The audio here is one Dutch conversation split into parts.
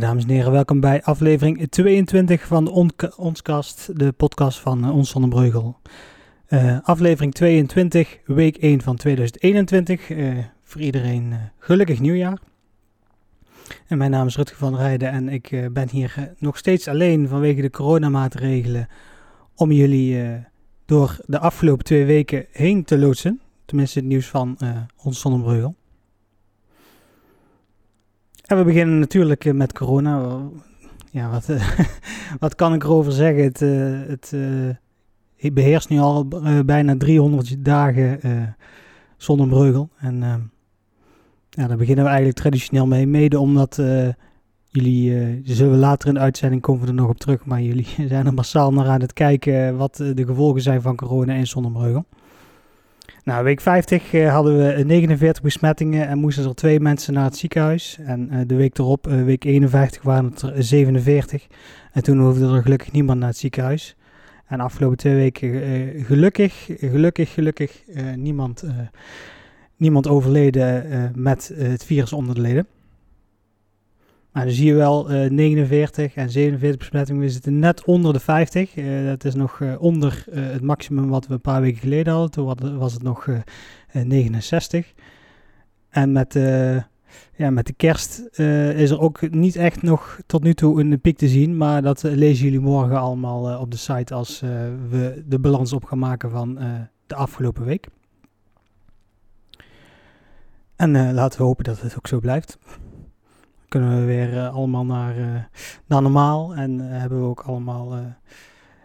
dames en heren, welkom bij aflevering 22 van On Onskast, de podcast van uh, Ons Zonnebreugel. Uh, aflevering 22, week 1 van 2021. Uh, voor iedereen gelukkig nieuwjaar. En mijn naam is Rutger van Rijden en ik ben hier nog steeds alleen vanwege de coronamaatregelen om jullie door de afgelopen twee weken heen te loodsen. Tenminste het nieuws van Ons Zonnebreugel. We beginnen natuurlijk eh, met corona. Ja, wat, wat kan ik erover zeggen? Het, uh, het uh, beheerst nu al bijna 300 dagen zonder breugel. En ja, daar beginnen we eigenlijk traditioneel mee. Mede omdat jullie, zullen later in de uitzending komen we er nog op terug. Maar jullie zijn er massaal naar aan het kijken wat de gevolgen zijn van corona en zonnebreugel. Nou, week 50 uh, eh, hadden we 49 besmettingen en moesten er twee mensen naar het ziekenhuis. En uh, de week erop, week 51, waren het er 47. En toen hoefde er gelukkig niemand naar het ziekenhuis. En de afgelopen twee weken gelukkig, gelukkig, gelukkig niemand, niemand overleden met het virus onder de leden. Maar dan zie je wel uh, 49 en 47 besmettingen. We zitten net onder de 50. Uh, dat is nog uh, onder het maximum wat we een paar weken geleden hadden. Toen was het nog 69. En met, ja, met de kerst is er ook niet echt nog tot nu toe een piek te zien. Maar dat lezen jullie morgen allemaal op de site als we de balans op gaan maken van de afgelopen week. En laten we hopen dat het ook zo blijft kunnen we weer uh, allemaal naar, uh, naar normaal. En uh, hebben we ook allemaal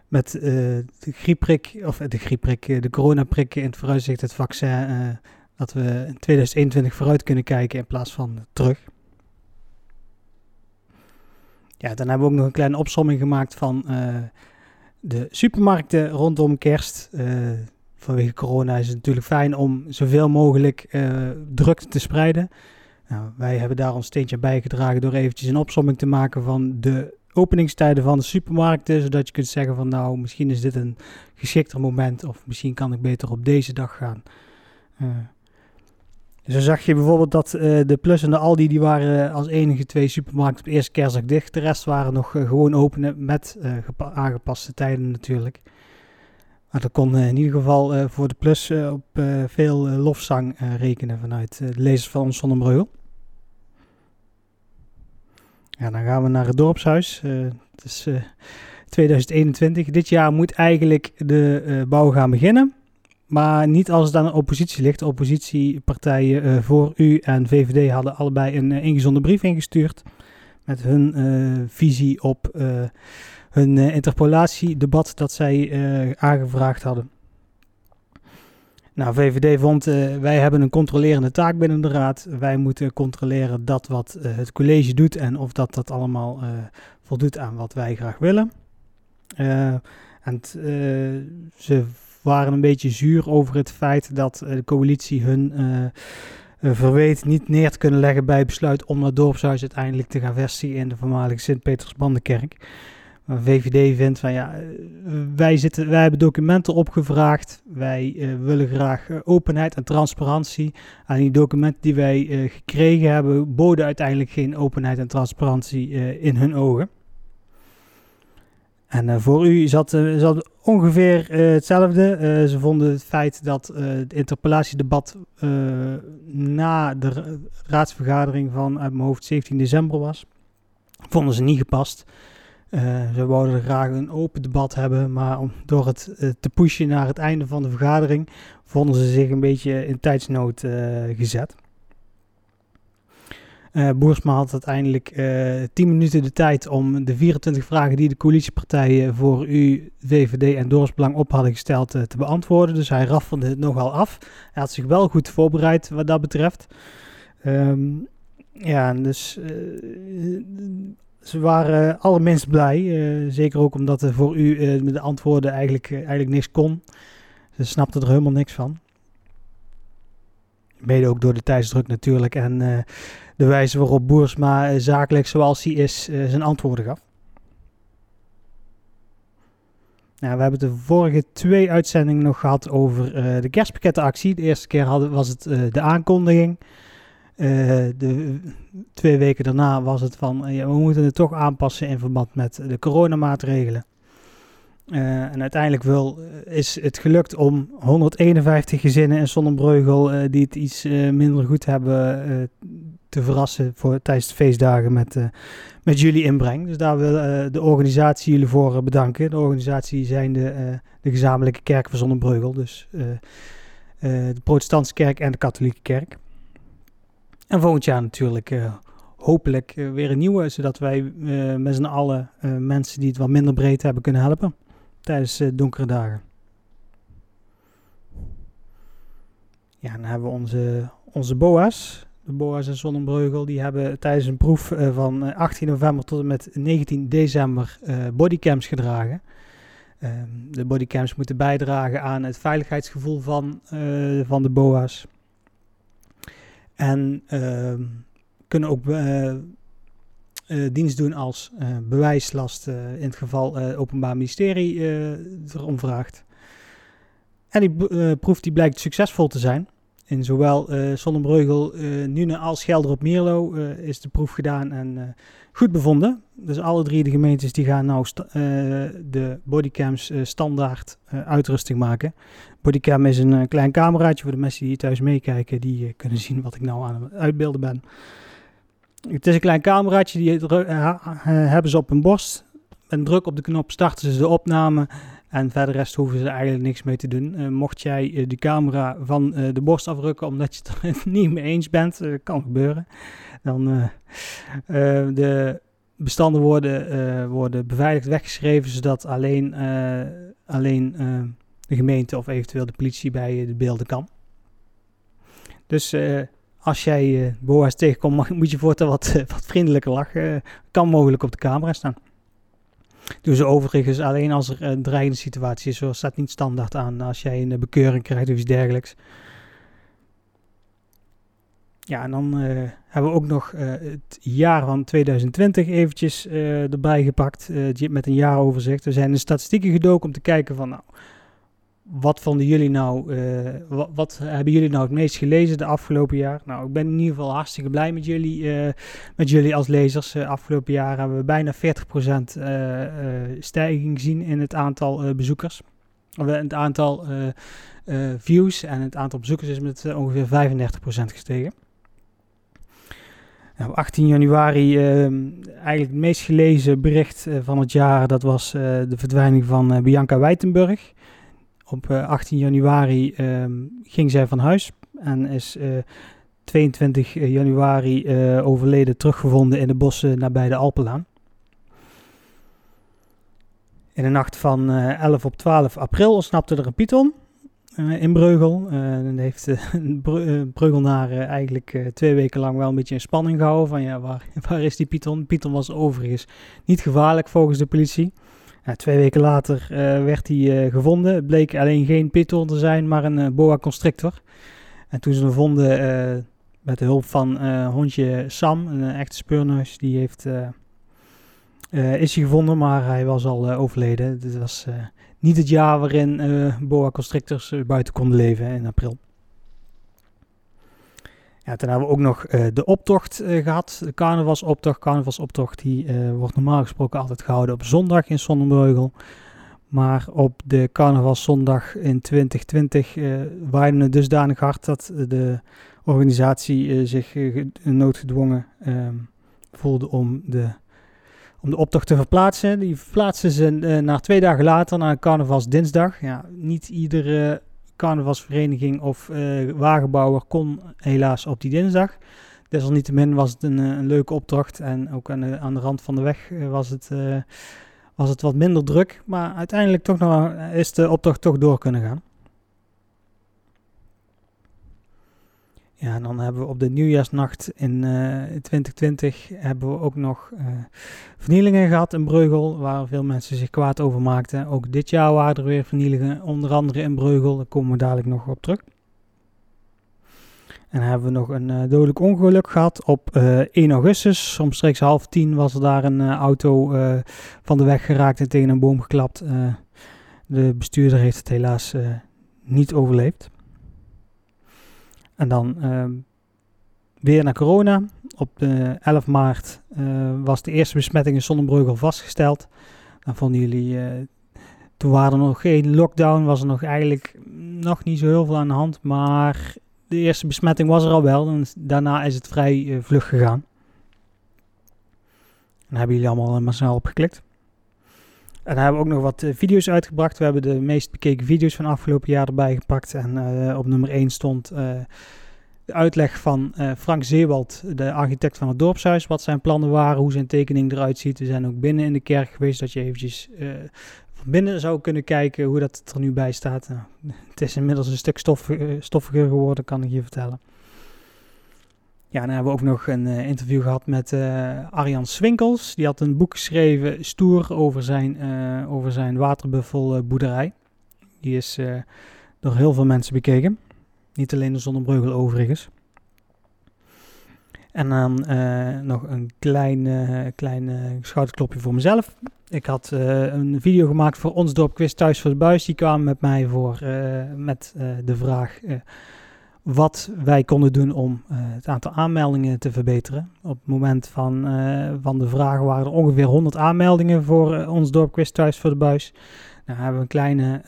met de griepprik, of de griepprik, de coronaprikken in het vooruitzicht, het vaccin, dat we in 2021 vooruit kunnen kijken in plaats van terug. Ja, dan hebben we ook nog een kleine opsomming gemaakt van de supermarkten rondom kerst. vanwege corona is het natuurlijk fijn om zoveel mogelijk druk te spreiden. Nou, wij hebben daar ons steentje bijgedragen door eventjes een opsomming te maken van de openingstijden van de supermarkten. Zodat je kunt zeggen van nou, misschien is dit een geschikter moment of misschien kan ik beter op deze dag gaan. Uh, zo zag je bijvoorbeeld dat uh, de Plus en de Aldi, die waren als enige twee supermarkten op eerste kerstdag dicht. De rest waren nog uh, gewoon open met aangepaste tijden natuurlijk. Maar dat kon in ieder geval voor de Plus op veel lofzang rekenen vanuit de lezers van ons Zonnebreugel. Ja, dan gaan we naar het dorpshuis. Het is uh, 2021. Dit jaar moet eigenlijk de bouw gaan beginnen. Maar niet als het aan de oppositie ligt. De oppositiepartijen eh, voor u en VVD hadden allebei een ingezonde brief ingestuurd. Met hun visie op hun interpolatiedebat dat zij aangevraagd hadden. Nou, VVD vond, uh, wij hebben een controlerende taak binnen de raad. Wij moeten controleren dat wat het college doet en of dat dat allemaal voldoet aan wat wij graag willen. en ze waren een beetje zuur over het feit dat de coalitie hun verweet niet neer te kunnen leggen bij besluit om dat dorpshuis uiteindelijk te gaan vestigen in de voormalige Sint-Petersbandenkerk. VVD vindt van ja, wij, zitten, wij hebben documenten opgevraagd. Wij uh, willen graag uh, openheid en transparantie. En die documenten die wij gekregen hebben, boden uiteindelijk geen openheid en transparantie in hun ogen. En voor u zat, zat ongeveer hetzelfde. ze vonden het feit dat het interpellatiedebat na de raadsvergadering van uit mijn hoofd 17 december was, vonden ze niet gepast. Uh, ze wouden graag een open debat hebben, maar om, door het uh, te pushen naar het einde van de vergadering vonden ze zich een beetje in tijdsnood uh, gezet. Boersma had uiteindelijk 10 minuten de tijd om de 24 vragen die de coalitiepartijen voor u, VVD en Dorpsbelang op hadden gesteld te beantwoorden. Dus hij raffelde het nogal af. Hij had zich wel goed voorbereid wat dat betreft. Um, ja, dus ze waren allerminst blij. Uh, zeker ook omdat er voor u uh, met de antwoorden eigenlijk, uh, eigenlijk niks kon. Ze snapten er helemaal niks van. Mede ook door de tijdsdruk natuurlijk. En de wijze waarop Boersma zakelijk zoals hij is zijn antwoorden gaf. Nou, we hebben de vorige twee uitzendingen nog gehad over de kerstpakkettenactie. De eerste keer hadden, was het de aankondiging. De twee weken daarna was het van, ja, we moeten het toch aanpassen in verband met de coronamaatregelen. Uh, en uiteindelijk wil, is het gelukt om 151 gezinnen in Zonnebreugel die het iets minder goed hebben te verrassen voor, tijdens de feestdagen met, met jullie inbreng. Dus daar wil de organisatie jullie voor bedanken. De organisatie zijn de, de gezamenlijke kerk van Zonnebreugel, dus de protestantse kerk en de katholieke kerk. En volgend jaar natuurlijk hopelijk weer een nieuwe, zodat wij met z'n allen mensen die het wat minder breed hebben kunnen helpen tijdens donkere dagen. Ja, dan hebben we onze, onze BOA's. De BOA's en Zonnebreugel, die hebben tijdens een proef van 18 november tot en met 19 december bodycams gedragen. Ehm, de bodycams moeten bijdragen aan het veiligheidsgevoel van, van de BOA's. En ehm, kunnen ook uh, dienst doen als uh, bewijslast in het geval het Openbaar Ministerie erom vraagt. En die proef die blijkt succesvol te zijn. In zowel Zonnebreugel, Nune als Gelder op Mierlo is de proef gedaan en goed bevonden. Dus alle drie de gemeentes die gaan nou de bodycams standaard uitrusting maken. Bodycam is een klein cameraatje voor de mensen die thuis meekijken. Die kunnen zien wat ik nou aan het uitbeelden ben. Het is een klein cameraatje, die uh, hebben ze op hun borst. En druk op de knop starten ze de opname. En verder rest hoeven ze eigenlijk niks mee te doen. Uh, mocht jij uh, de camera van de borst afrukken omdat je het er niet mee eens bent, kan gebeuren. Dan de bestanden worden, worden beveiligd weggeschreven, zodat alleen, alleen de gemeente of eventueel de politie bij de beelden kan. Dus als jij Boa's tegenkomt, moet je voortaan wat, wat vriendelijker lachen. kan mogelijk op de camera staan. Doen ze overigens alleen als er een dreigende situatie is. Zo staat niet standaard aan als jij een bekeuring krijgt of iets dergelijks. Ja, en dan uh, hebben we ook nog uh, het jaar van 2020 eventjes erbij gepakt. met een jaaroverzicht. Er zijn de statistieken gedoken om te kijken van... Nou, wat vonden jullie nou, uh, wat, hebben jullie nou het meest gelezen de afgelopen jaar? Nou, ik ben in ieder geval hartstikke blij met jullie, uh, met jullie als lezers. Uh, afgelopen jaar hebben we bijna 40% stijging gezien in het aantal bezoekers. Het aantal views en het aantal bezoekers is met ongeveer 35% gestegen. Nou, op 18 januari eigenlijk het meest gelezen bericht van het jaar, dat was de verdwijning van Bianca Wijtenburg. Op 18 eh, januari ehm, ging zij van huis en is 22 eh, januari eh, overleden teruggevonden in de bossen nabij de Alpenlaan. In de nacht van 11 op 12 april ontsnapte er een python in Breugel. en heeft de Breugelnaar eigenlijk twee weken lang wel een beetje in spanning gehouden van ja, waar, waar is die python? Python was overigens niet gevaarlijk volgens de politie twee weken later uh, werd hij uh, gevonden. Het bleek alleen geen python te zijn, maar een uh, boa constrictor. En toen ze hem vonden met de hulp van hondje Sam, een echte speurneus, die heeft, is hij gevonden, maar hij was al overleden. Dit was niet het jaar waarin boa constrictors buiten konden leven in april. Ja, toen hebben we ook nog uh, de optocht uh, gehad, de carnavalsoptocht. Carnavalsoptocht die uh, wordt normaal gesproken altijd gehouden op zondag in Sonnenbeugel. Maar op de carnavalszondag in 2020 waaide het dusdanig hard dat de organisatie zich noodgedwongen ehm, voelde om de, om de optocht te verplaatsen. Die verplaatsen ze naar twee dagen later, naar carnavalsdinsdag. Ja, niet iedere carnavalsvereniging of uh, wagenbouwer kon helaas op die dinsdag. Desalniettemin was het een, eh, een leuke opdracht en ook aan de, aan de rand van de weg eh, was het, was het wat minder druk. Maar uiteindelijk toch nog, is de opdracht toch door kunnen gaan. Ja, en dan hebben we op de nieuwjaarsnacht in uh, eh, 2020 hebben we ook nog uh, vernielingen gehad in Breugel, waar veel mensen zich kwaad over maakten. Ook dit jaar waren er weer vernielingen, onder andere in Breugel, daar komen we dadelijk nog op terug. En dan hebben we nog een uh, dodelijk ongeluk gehad op 1 augustus. Omstreeks half tien was er daar een auto van de weg geraakt en tegen een boom geklapt. de bestuurder heeft het helaas niet overleefd. En dan uh, weer naar corona. Op de 11 maart was de eerste besmetting in Zonnebreugel vastgesteld. Dan vonden jullie, toen waren er nog geen lockdown, was er nog eigenlijk nog niet zo heel veel aan de hand. Maar de eerste besmetting was er al wel. En daarna is het vrij vlug gegaan. Dan hebben jullie allemaal massaal opgeklikt. En dan hebben we ook nog wat video's uitgebracht. We hebben de meest bekeken video's van afgelopen jaar erbij gepakt. En op nummer 1 stond de uitleg van Frank Zeewald, de architect van het dorpshuis, wat zijn plannen waren, hoe zijn tekening eruit ziet. We zijn ook binnen in de kerk geweest, dat je eventjes van binnen zou kunnen kijken hoe dat er nu bij staat. Nou, het is inmiddels een stuk stof, stoffiger geworden, kan ik je vertellen. Ja, dan hebben we ook nog een interview gehad met Arjan Swinkels. Die had een boek geschreven, Stoer, over zijn, over zijn waterbuffelboerderij. Die is door heel veel mensen bekeken. Niet alleen de Zonnebreugel overigens. En dan nog een klein, klein schouderklopje voor mezelf. Ik had een video gemaakt voor ons dorp Quiz Thuis voor de Buis. Die kwamen met mij voor met de vraag wat wij konden doen om het aantal aanmeldingen te verbeteren. Op het moment van, van de vraag waren er ongeveer 100 aanmeldingen voor ons dorp Quiz Thuis voor de Buis. Nou hebben we een kleine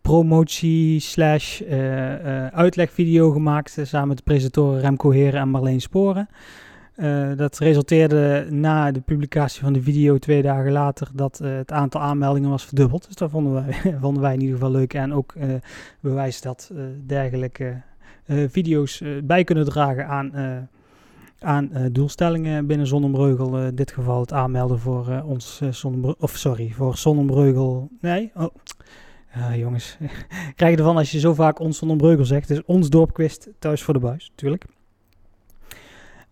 promotie slash uitlegvideo gemaakt samen met de presentatoren Remco Heren en Marleen Sporen. Dat resulteerde na de publicatie van de video twee dagen later dat het aantal aanmeldingen was verdubbeld. Dus dat vonden wij, vonden wij in ieder geval leuk en ook bewijs dat dergelijke video's bij kunnen dragen aan, aan doelstellingen binnen Zonnebreugel. in dit geval het aanmelden voor ons of sorry, voor Zonnebreugel, nee, oh, jongens, krijg je ervan als je zo vaak ons van Breugel zegt. Dus ons dorpquist thuis voor de buis, natuurlijk.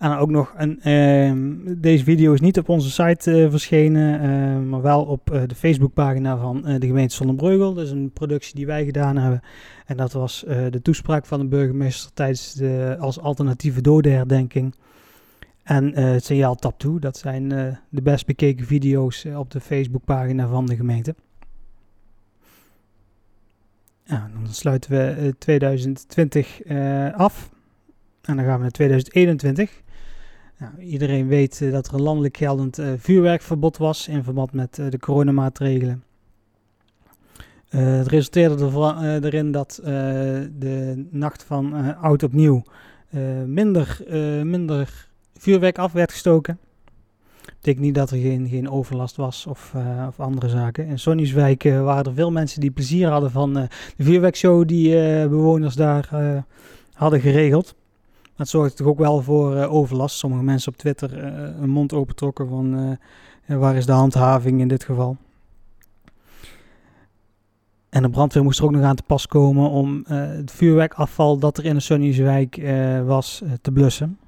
En ook nog een, uh, deze video is niet op onze site uh, verschenen, uh, maar wel op uh, de Facebookpagina van de gemeente Zonnebreugel. Dat is een productie die wij gedaan hebben. En dat was de toespraak van de burgemeester tijdens de als alternatieve dodenherdenking. En het signaal Tap toe, dat zijn de best bekeken video's op de Facebookpagina van de gemeente. Dan sluiten we 2020 uh, eh, af. En dan gaan we naar 2021. Nou, iedereen weet uh, dat er een landelijk geldend uh, vuurwerkverbod was in verband met de coronamaatregelen. het resulteerde er, erin dat de nacht van oud opnieuw minder, minder vuurwerk af werd gestoken betekent niet dat er geen, geen overlast was of, of andere zaken. In Sonnieswijk waren er veel mensen die plezier hadden van de vuurwerkshow die bewoners daar hadden geregeld. Dat zorgde toch ook wel voor overlast. Sommige mensen op Twitter een mond opentrokken van waar is de handhaving in dit geval. En de brandweer moest er ook nog aan te pas komen om het vuurwerkafval dat er in de Sonnieswijk was te blussen.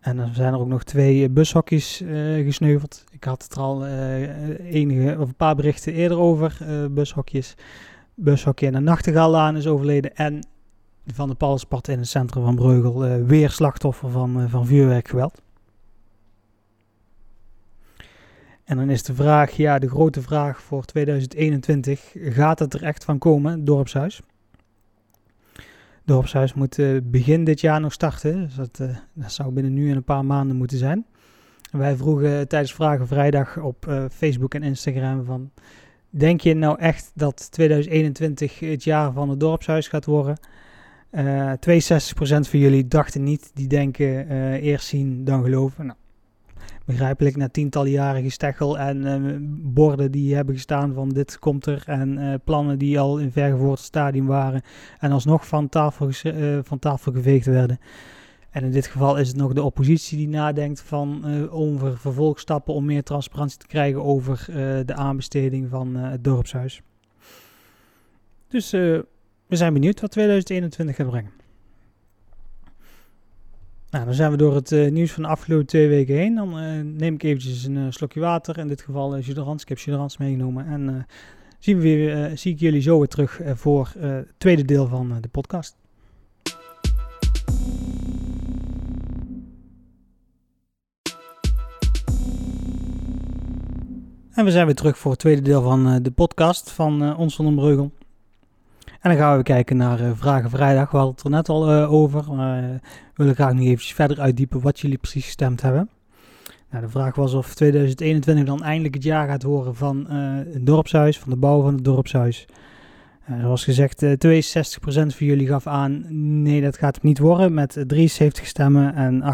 En dan zijn er ook nog twee bushokjes uh, gesneuveld. Ik had het er al uh, enige, of een paar berichten eerder over. Uh, bushokjes. Bushokje in de Nachtegaallaan is overleden. En van de Palspart in het centrum van Breugel weer slachtoffer van, van vuurwerkgeweld. En dan is de vraag, ja, de grote vraag voor 2021. Gaat het er echt van komen, dorpshuis? dorpshuis moet uh, begin dit jaar nog starten. Dus dat, uh, zou binnen nu en een paar maanden moeten zijn. Wij vroegen tijdens Vragen Vrijdag op uh, Facebook en Instagram van... Denk je nou echt dat 2021 het jaar van het dorpshuis gaat worden? 62% van jullie dachten niet. Die denken eerst zien dan geloven. Nou, begrijpelijk na tientallen jaren gesteggel en uh, borden die hebben gestaan van dit komt er en uh, plannen die al in vergevoerd stadium waren en alsnog van tafel, uh, van tafel geveegd werden. En in dit geval is het nog de oppositie die nadenkt van over vervolgstappen om meer transparantie te krijgen over de aanbesteding van het dorpshuis. Dus we zijn benieuwd wat 2021 gaat brengen. Nou, dan zijn we door het uh, nieuws van de afgelopen twee weken heen. Dan uh, neem ik eventjes een uh, slokje water. In dit geval uh, Juderans. Ik heb Juderans meegenomen. En zien we weer, zie ik jullie zo weer terug voor het tweede deel van de podcast. En we zijn weer terug voor het tweede deel van de podcast van Ons van den Breugel. En dan gaan we kijken naar uh, Vragen Vrijdag. We hadden het er net al uh, over. Maar we willen graag nog eventjes verder uitdiepen wat jullie precies gestemd hebben. Nou, de vraag was of 2021 dan eindelijk het jaar gaat horen van het dorpshuis, van de bouw van het dorpshuis. Zoals gezegd, 62% van jullie gaf aan, nee dat gaat het niet worden, met 73 stemmen en 38%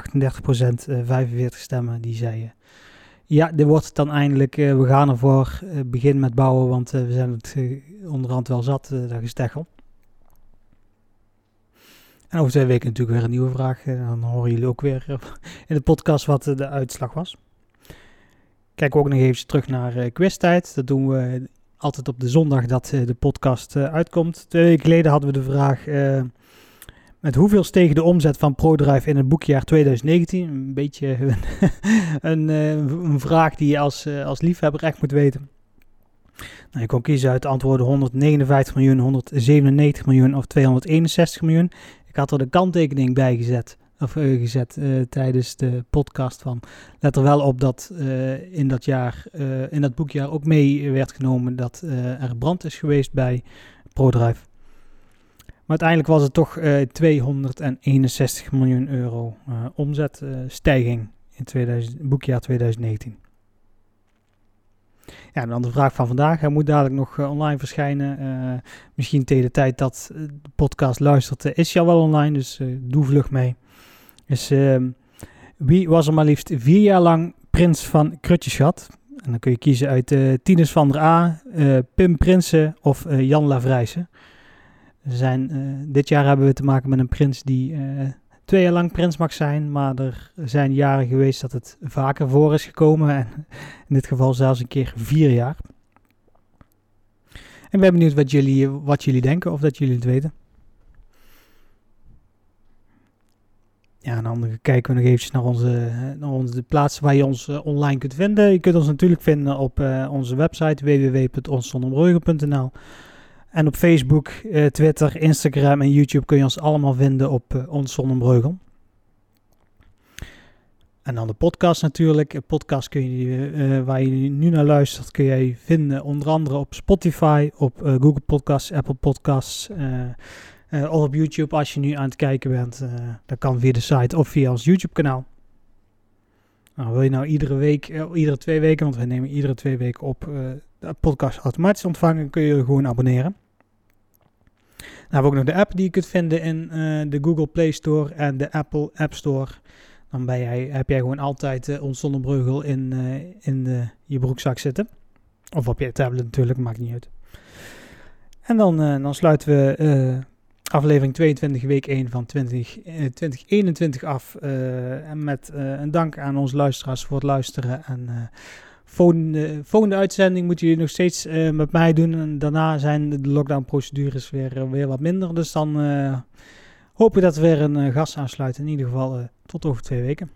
45 stemmen die zeiden ja, dit wordt het dan eindelijk. Uh, we gaan ervoor. Uh, begin met bouwen, want uh, we zijn het onderhand wel zat, dat gesteggel. En over twee weken natuurlijk weer een nieuwe vraag. dan horen jullie ook weer in de podcast wat de uitslag was. Kijk ook nog even terug naar quiztijd. Dat doen we altijd op de zondag dat de podcast uitkomt. Twee weken geleden hadden we de vraag met hoeveel steeg de omzet van ProDrive in het boekjaar 2019? Een beetje een, eh, een, vraag die je als, eh, als liefhebber echt moet weten. Nou, je kon kiezen uit antwoorden 159 miljoen, 197 miljoen of 261 miljoen. Ik had er de kanttekening bij gezet, of, uh, gezet tijdens de podcast van. Let er wel op dat in dat jaar, in dat boekjaar ook mee werd genomen dat er brand is geweest bij ProDrive. Maar uiteindelijk was het toch uh, eh, 261 miljoen euro uh, omzetstijging in 2000, boekjaar 2019. Ja, dan de vraag van vandaag. Hij moet dadelijk nog uh, online verschijnen. misschien tegen de tijd dat de podcast luistert, is hij al wel online. Dus doe vlug mee. Dus ehm, wie was er maar liefst vier jaar lang prins van Krutjeschat? En dan kun je kiezen uit Tinus van der A, Pim Prinsen of Jan Lavrijsen zijn, uh, dit jaar hebben we te maken met een prins die uh, twee jaar lang prins mag zijn. Maar er zijn jaren geweest dat het vaker voor is gekomen. En in dit geval zelfs een keer vier jaar. Ik ben benieuwd wat jullie, wat jullie denken of dat jullie het weten. Ja, en dan kijken we nog eventjes naar onze, naar onze plaatsen waar je ons uh, online kunt vinden. Je kunt ons natuurlijk vinden op onze website www.onsonderbreugel.nl en op Facebook, uh, Twitter, Instagram en YouTube kun je ons allemaal vinden op uh, Ons Zonnebreugel. En dan de podcast natuurlijk. Een podcast kun je, uh, waar je nu naar luistert, kun je vinden onder andere op Spotify, op Google Podcasts, Apple Podcasts of op YouTube als je nu aan het kijken bent. dat kan via de site of via ons YouTube kanaal. Nou, wil je nou iedere week, iedere twee weken, want wij nemen iedere twee weken op de podcast automatisch ontvangen, kun je gewoon abonneren. Dan hebben we ook nog de app die je kunt vinden in uh, de Google Play Store en de Apple App Store. Dan ben jij, heb jij gewoon altijd uh, ons zonnebreugel in, uh, in je broekzak zitten. Of op je tablet natuurlijk, maakt niet uit. En dan, dan sluiten we aflevering 22, week 1 van 20, 2021 af. en met een dank aan onze luisteraars voor het luisteren. En Volgende, volgende uitzending moeten jullie nog steeds uh, met mij doen. En daarna zijn de lockdown-procedures weer, uh, weer wat minder. Dus dan uh, hoop ik dat we weer een gast aansluiten. In ieder geval tot over twee weken.